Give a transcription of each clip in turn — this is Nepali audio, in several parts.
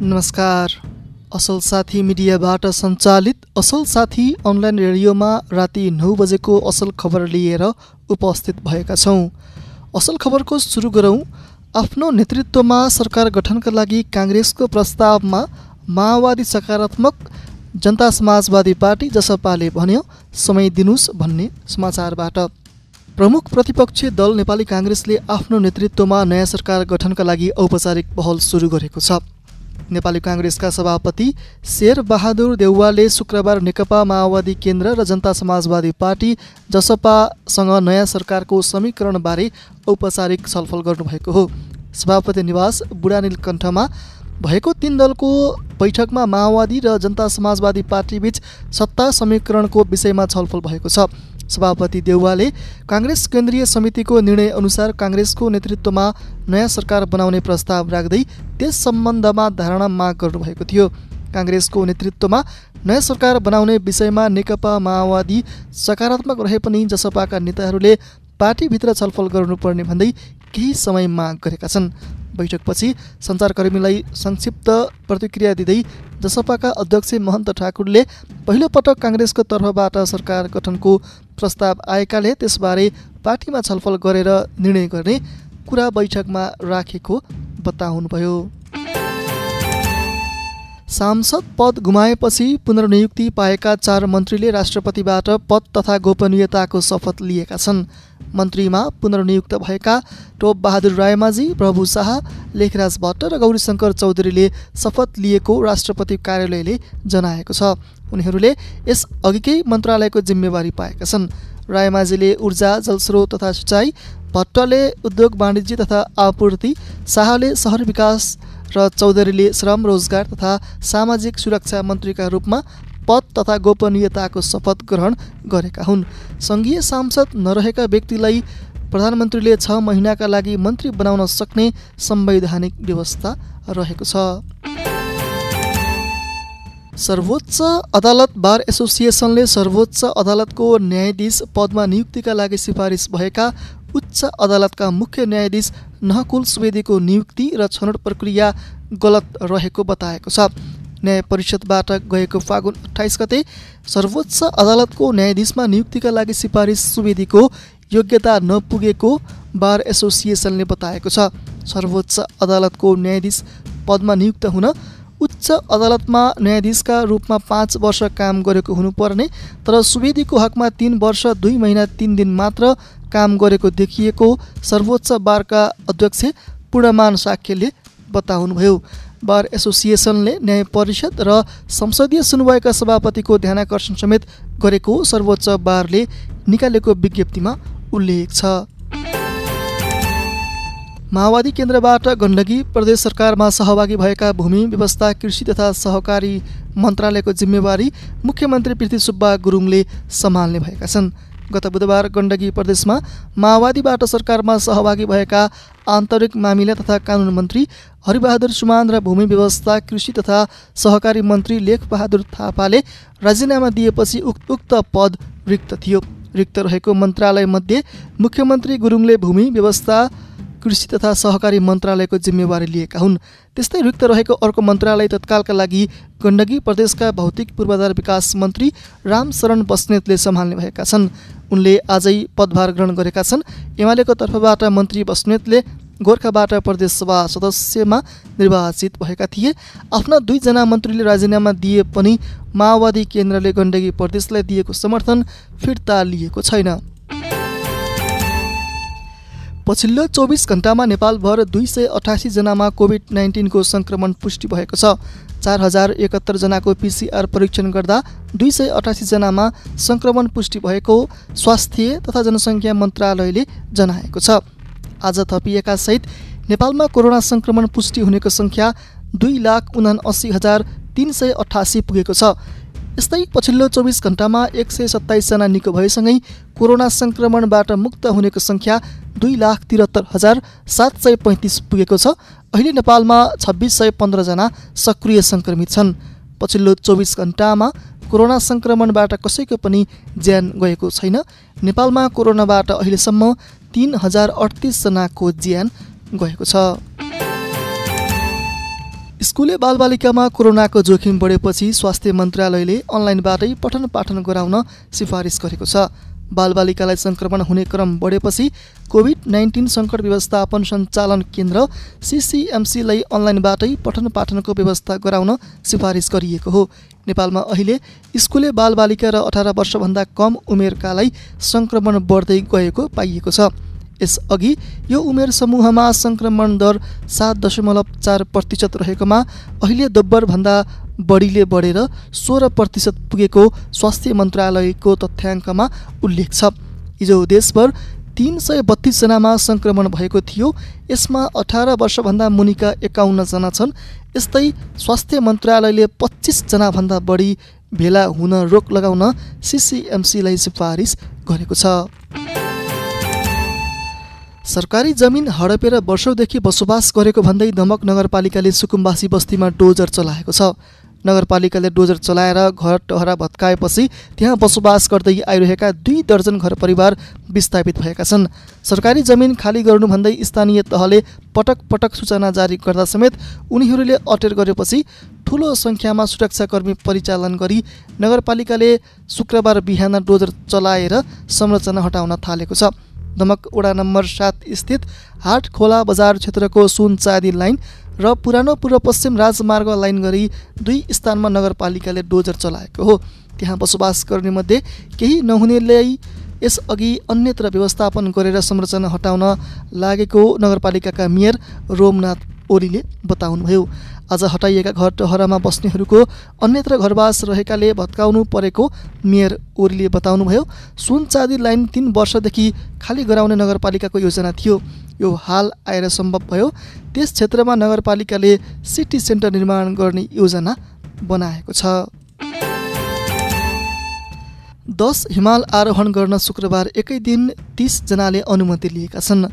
नमस्कार। असल साथी मिडियाबाट सञ्चालित असल साथी अनलाइन रेडियोमा राति नौ बजेको असल खबर लिएर उपस्थित भएका छौँ। असल खबरको सुरु गरौँ। आफ्नो नेतृत्वमा सरकार गठनका लागि काङ्ग्रेसको प्रस्तावमा माओवादी सकारात्मक जनता समाजवादी पार्टी जसपाले भन्यो समय दिनुहोस् भन्ने समाचारबाट। प्रमुख प्रतिपक्षी दल नेपाली काङ्ग्रेसले आफ्नो नेतृत्वमा नयाँ सरकार गठनका लागि औपचारिक पहल सुरु गरेको छ। नेपाली काङ्ग्रेसका सभापति शेर बहादुर देउवाले शुक्रबार नेकपा माओवादी केन्द्र र जनता समाजवादी पार्टी जसपासँग नयाँ सरकारको समीकरणबारे औपचारिक छलफल गर्नुभएको हो। सभापति निवास बुढानीलकण्ठमा भएको तीन दलको बैठकमा माओवादी र जनता समाजवादी पार्टीबीच सत्ता समीकरणको विषयमा छलफल भएको छ। सभापति देउवाले काङ्ग्रेस केन्द्रीय समितिको निर्णय अनुसार काङ्ग्रेसको नेतृत्वमा नयाँ सरकार बनाउने प्रस्ताव राख्दै त्यस सम्बन्धमा धारणा माग गर्नुभएको थियो। काङ्ग्रेसको नेतृत्वमा नयाँ सरकार बनाउने विषयमा नेकपा माओवादी सकारात्मक रहे पनि जसपाका नेताहरूले पार्टीभित्र छलफल गर्नुपर्ने भन्दै केही समय माग गरेका छन्। बैठकपछि सञ्चारकर्मीलाई संक्षिप्त प्रतिक्रिया दिँदै जसपाका अध्यक्ष महन्त ठाकुरले पहिलोपटक काङ्ग्रेसको तर्फबाट सरकार गठनको प्रस्ताव आएकाले त्यसबारे पार्टीमा छलफल गरेर निर्णय गर्ने कुरा बैठकमा राखेको बताउनुभयो। सांसद पद गुमाएपछि पुनर्नियुक्ति पाएका चार मन्त्रीले राष्ट्रपतिबाट पद तथा गोपनीयताको शपथ लिएका छन्। मन्त्रीमा पुनर्नियुक्त भएका टोप बहादुर रायमाझी प्रभु शाह लेखराज भट्ट र गौरीशङ्कर चौधरीले शपथ लिएको राष्ट्रपति कार्यालयले जनाएको छ। उनीहरूले यस अघिकै मन्त्रालयको जिम्मेवारी पाएका छन्। रायमाझीले ऊर्जा जलस्रोत तथा सिँचाइ भट्टले उद्योग वाणिज्य तथा आपूर्ति शाहले सहर विकास र चौधरीले श्रम रोजगार तथा सामाजिक सुरक्षा मन्त्रीका रूपमा पद तथा गोपनीयताको शपथ ग्रहण गरेका हुन्। सङ्घीय सांसद नरहेका व्यक्तिलाई प्रधानमन्त्रीले छ महिनाका लागि मन्त्री बनाउन सक्ने संवैधानिक व्यवस्था रहेको छ। सर्वोच्च अदालत बार एसोसिएसनले सर्वोच्च अदालतको न्यायाधीश पदमा नियुक्तिका लागि सिफारिस भएका उच्च अदालतका मुख्य न्यायाधीश नहकुल सुवेदीको नियुक्ति र छनौट प्रक्रिया गलत रहेको बताएको छ। न्याय परिषदबाट गएको फागुन अठाइस गते सर्वोच्च अदालतको न्यायाधीशमा नियुक्तिका लागि सिफारिस सुवेदीको योग्यता नपुगेको बार एसोसिएसनले बताएको छ। सर्वोच्च अदालतको न्यायाधीश पदमा नियुक्त हुन उच्च अदालतमा न्यायाधीशका रूपमा पाँच वर्ष काम गरेको हुनुपर्ने तर सुवेदीको हकमा तिन वर्ष दुई महिना तिन दिन मात्र काम गरेको देखिएको सर्वोच्च बारका अध्यक्ष पूर्णमान साक्यले बताउनुभयो। बार एसोसिएसनले न्याय परिषद र संसदीय सुनवाईका सभापतिको ध्यानाकर्षण समेत गरेको सर्वोच्च बारले निकालेको विज्ञप्तिमा उल्लेख छ। माओवादी केन्द्रबाट गण्डकी प्रदेश सरकारमा सहभागी भएका भूमि व्यवस्था कृषि तथा सहकारी मन्त्रालयको जिम्मेवारी मुख्यमन्त्री पृथ्वी सुब्बा गुरुङले सम्हाल्ने भएका छन्। गत बुधबार गण्डकी प्रदेशमा माओवादीबाट सरकारमा सहभागी भएका आन्तरिक मामिला तथा कानुन मन्त्री हरिबहादुर सुमान र भूमि व्यवस्था कृषि तथा सहकारी मन्त्री लेखबहादुर थापाले राजीनामा दिएपछि उक्त उक्त पद रिक्त थियो। रिक्त रहेको मन्त्रालयमध्ये मुख्यमन्त्री गुरुङले भूमि व्यवस्था कृषि तथा सहकारी मन्त्रालयको जिम्मेवारी लिएका हुन्। त्यस्तै रिक्त रहेको अर्को मन्त्रालय तत्कालका लागि गण्डकी प्रदेशका भौतिक पूर्वाधार विकास मन्त्री रामशरण बस्नेतले सम्हाल्ने भएका छन्। उनले आजै पदभार ग्रहण गरेका छन्। एमालेको तर्फबाट मन्त्री बस्नेतले गोर्खाबाट प्रदेशसभा सदस्यमा निर्वाचित भएका थिए। आफ्ना दुईजना मन्त्रीले राजीनामा दिए पनि माओवादी केन्द्रले गण्डकी प्रदेशलाई दिएको समर्थन फिर्ता लिएको छैन। पछिल्लो चौबिस घन्टामा नेपालभर दुई सय अठासीजनामा कोभिड नाइन्टिनको सङ्क्रमण पुष्टि भएको छ। चार हजार एकहत्तरजनाको पिसिआर परीक्षण गर्दा दुई सय अठासीजनामा सङ्क्रमण पुष्टि भएको स्वास्थ्य तथा जनसङ्ख्या मन्त्रालयले जनाएको छ। आज थपिएका सहित नेपालमा कोरोना सङ्क्रमण पुष्टि हुनेको सङ्ख्या दुई लाख उना अस्सी हजार तिन सय अठासी पुगेको छ। यस्तै पछिल्लो चौबिस घन्टामा एक सय सत्ताइसजना निको भएसँगै कोरोना सङ्क्रमणबाट मुक्त हुनेको सङ्ख्या दुई लाख त्रिहत्तर हजार सात सय पैँतिस पुगेको छ। अहिले नेपालमा छब्बिस सय पन्ध्रजना सक्रिय सङ्क्रमित छन्। पछिल्लो चौबिस घन्टामा कोरोना सङ्क्रमणबाट कसैको पनि ज्यान गएको छैन। नेपालमा कोरोनाबाट अहिलेसम्म तिन हजार अडतिसजनाको ज्यान गएको छ। स्कुले बालबालिकामा कोरोनाको जोखिम बढेपछि स्वास्थ्य मन्त्रालयले अनलाइनबाटै पठन पाठन गराउन सिफारिस गरेको छ। बालबालिकालाई सङ्क्रमण हुने क्रम बढेपछि कोभिड नाइन्टिन सङ्कट व्यवस्थापन सञ्चालन केन्द्र सिसिएमसीलाई अनलाइनबाटै पठन पाठनको व्यवस्था गराउन सिफारिस गरिएको हो। नेपालमा अहिले स्कुले बालबालिका र अठार वर्षभन्दा कम उमेरकालाई सङ्क्रमण बढ्दै गएको पाइएको छ। यसअघि यो उमेर समूहमा सङ्क्रमण दर सात दशमलव चार प्रतिशत रहेकोमा अहिले दोब्बरभन्दा बढीले बढेर सोह्र प्रतिशत पुगेको स्वास्थ्य मन्त्रालयको तथ्याङ्कमा उल्लेख छ। हिजो देशभर तिन सय बत्तिसजनामा सङ्क्रमण भएको थियो। यसमा अठार वर्षभन्दा मुनिका एकाउन्नजना छन्। यस्तै स्वास्थ्य मन्त्रालयले पच्चिसजनाभन्दा बढी भेला हुन रोक लगाउन सिसिएमसीलाई सिफारिस गरेको छ। सरकारी जमिन हडपेर वर्षौँदेखि बसोबास गरेको भन्दै दमक नगरपालिकाले सुकुम्बासी बस्तीमा डोजर चलाएको छ। नगरपालिकाले डोजर चलाएर घर टहरा भत्काएपछि त्यहाँ बसोबास गर्दै आइरहेका दुई दर्जन घर परिवार विस्थापित भएका छन्। सरकारी जमिन खाली गर्नु भन्दै स्थानीय तहले पटक पटक सूचना जारी गर्दा समेत उनीहरूले अटेर गरेपछि ठुलो सङ्ख्यामा सुरक्षाकर्मी परिचालन गरी नगरपालिकाले शुक्रबार बिहान डोजर चलाएर संरचना हटाउन थालेको छ। दमक वडा नम्बर सात स्थित हाट खोला बजार क्षेत्रको सुन चाँदी लाइन र पुरानो पूर्व पश्चिम राजमार्ग लाइन गरी दुई स्थानमा नगरपालिकाले डोजर चलाएको हो। त्यहाँ बसोबास गर्ने मध्ये केही नहुनेले यसअघि अन्यत्र व्यवस्थापन गरेर संरचना हटाउन लागेको नगरपालिकाका मेयर रोमनाथ ओलीले बताउनुभयो। आज हटाइएका घर टहरामा बस्नेहरूको अन्यत्र घरवास रहेकाले भत्काउनु परेको मेयर ओलीले बताउनुभयो। सुन चाँदी लाइन तिन वर्षदेखि खाली गराउने नगरपालिकाको योजना थियो। यो हाल आएर सम्भव भयो। त्यस क्षेत्रमा नगरपालिकाले सिटी सेन्टर निर्माण गर्ने योजना बनाएको छ। दस हिमाल आरोहण गर्न शुक्रबार एकै दिन तिसजनाले अनुमति लिएका छन्।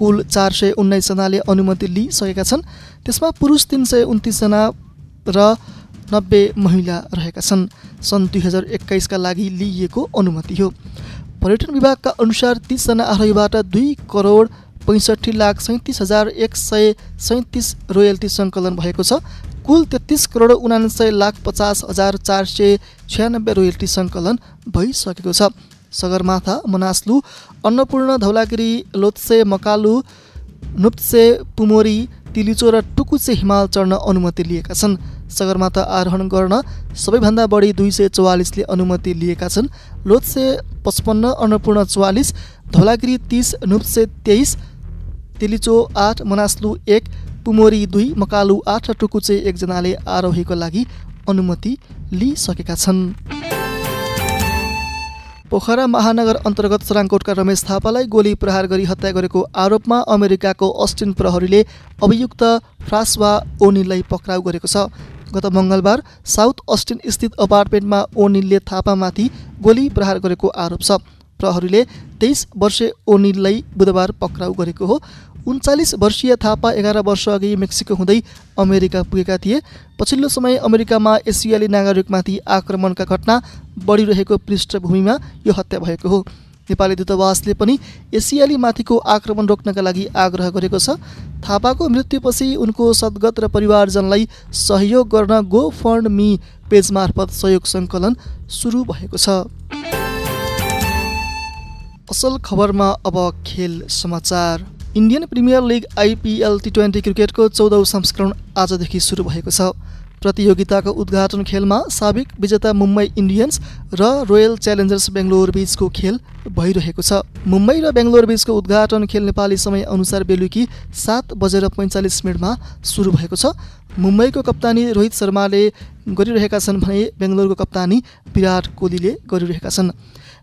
कुल चार सय उन्नाइसजनाले अनुमति लिइसकेका छन्। त्यसमा पुरुष तिन सय उन्तिसजना र नब्बे महिला रहेका छन्। सन् दुई हजार एक्काइसका लागि लिइएको अनुमति हो। पर्यटन विभागका अनुसार तिसजना आरोहीबाट दुई करोड पैँसठी लाख सैँतिस हजार एक सय सैँतिस रोयल्टी सङ्कलन भएको छ। कुल तेत्तिस करोड उनान्सय लाख पचास हजार चार सय छ्यानब्बे रोयल्टी सङ्कलन भइसकेको छ। सगरमाथा मनास्लु अन्नपूर्ण धौलागिरी लोत्से मकालु नुप्से पुमोरी तिलिचो र टुकुचे हिमाल चढ्न अनुमति लिएका छन्। सगरमाथा आरोहण गर्न सबैभन्दा बढी दुई सय चौवालिसले अनुमति लिएका छन्। लोत्से पचपन्न अन्नपूर्ण चौवालिस धौलागिरी तिस नुप्से तेइस तिलिचो आठ मनास्लु एक पुमोरी दुई मकालु आठ र टुकुचे एकजनाले आरोहीको लागि अनुमति लिइसकेका छन्। पोखरा महानगर अन्तर्गत सराङकोटका रमेश थापालाई गोली प्रहार गरी हत्या गरेको आरोपमा अमेरिकाको अस्टिन प्रहरीले अभियुक्त फ्रासवा ओनिललाई पक्राउ गरेको छ। गत मङ्गलबार साउथ अस्टिन स्थित अपार्टमेन्टमा ओनिलले थापामाथि गोली प्रहार गरेको आरोप छ। प्रहरीले तेइस वर्षे ओनिललाई बुधबार पक्राउ गरेको हो। उन्चालिस वर्षीय थापा एघार वर्ष अघि मेक्सिको हुँदै अमेरिका पुगेका थिए। पछिल्लो समय अमेरिकामा एसियाली नागरिकमाथि आक्रमणका घटना बढिरहेको पृष्ठभूमिमा यो हत्या भएको हो। नेपाली दूतावासले पनि एसियाली माथिको आक्रमण रोक्नका लागि आग्रह गरेको छ। थापाको मृत्युपछि उनको सद्गत र परिवारजनलाई सहयोग गर्न गो फन्ड मी पेज मार्फत सहयोग सङ्कलन सुरु भएको छ। असल खबरमा अब खेल समाचार। Indian Premier League IPL T twenty क्रिकेटको चौधौँ संस्करण आजदेखि सुरु भएको छ। प्रतियोगिताको उद्घाटन खेलमा साबिक विजेता मुम्बई इन्डियन्स र रोयल च्यालेन्जर्स बेङ्गलोर बिचको खेल भइरहेको छ। मुम्बई र बेङ्गलोर बिचको उद्घाटन खेल नेपाली समय अनुसार बेलुकी सात बजेर पैँचालिस मिनटमा सुरु भएको छ। मुम्बईको कप्तानी रोहित शर्माले गरिरहेका छन् भने बेङ्गलोरको कप्तानी विराट कोहलीले गरिरहेका छन्।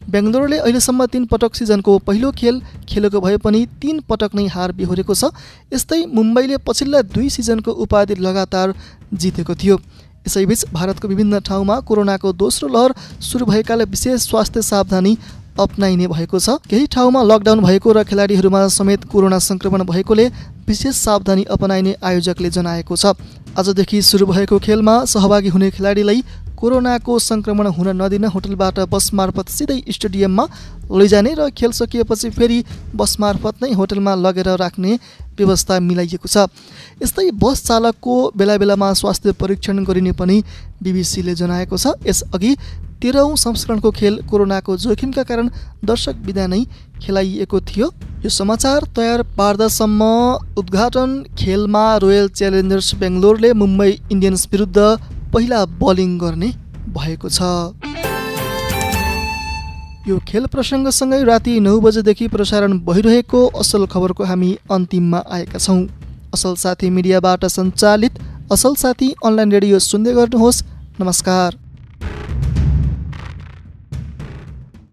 बेङ्गलोरले अहिलेसम्म तिन पटक सिजनको पहिलो खेल खेलेको भए पनि तिन पटक नै हार बिहोरेको छ। यस्तै मुम्बईले पछिल्ला दुई सिजनको उपाधि लगातार जितेको थियो। यसैबीच भारतको विभिन्न ठाउँमा कोरोनाको दोस्रो लहर सुरु भएकाले विशेष स्वास्थ्य सावधानी अप्नाइने भएको छ। केही ठाउँमा लकडाउन भएको र खेलाडीहरूमा समेत कोरोना सङ्क्रमण भएकोले विशेष सावधानी अपनाइने आयोजकले जनाएको छ। आजदेखि सुरु भएको खेलमा सहभागी हुने खेलाडीलाई कोरोनाको सङ्क्रमण हुन नदिन होटलबाट बस मार्फत सिधै स्टेडियममा लैजाने र खेल सकिएपछि फेरि बस मार्फत नै होटलमा लगेर राख्ने व्यवस्था मिलाइएको छ। यस्तै बस चालकको बेला बेलामा स्वास्थ्य परीक्षण गरिने पनि बिबिसीले जनाएको छ। यसअघि तेह्रौँ संस्करणको खेल कोरोनाको जोखिमका कारण दर्शक विधा नै खेलाइएको थियो। यो समाचार तयार पार्दासम्म। उद्घाटन खेलमा रोयल च्यालेन्जर्स बेङ्गलोरले मुम्बई इन्डियन्स विरुद्ध पहिला बलिङ गर्ने भएको छ। यो खेल प्रसङ्गसँगै राति नौ बजेदेखि प्रसारण भइरहेको असल खबरको हामी अन्तिममा आएका छौँ। असल साथी मिडियाबाट सञ्चालित असल साथी अनलाइन रेडियो सुन्दै गर्नुहोस्। नमस्कार।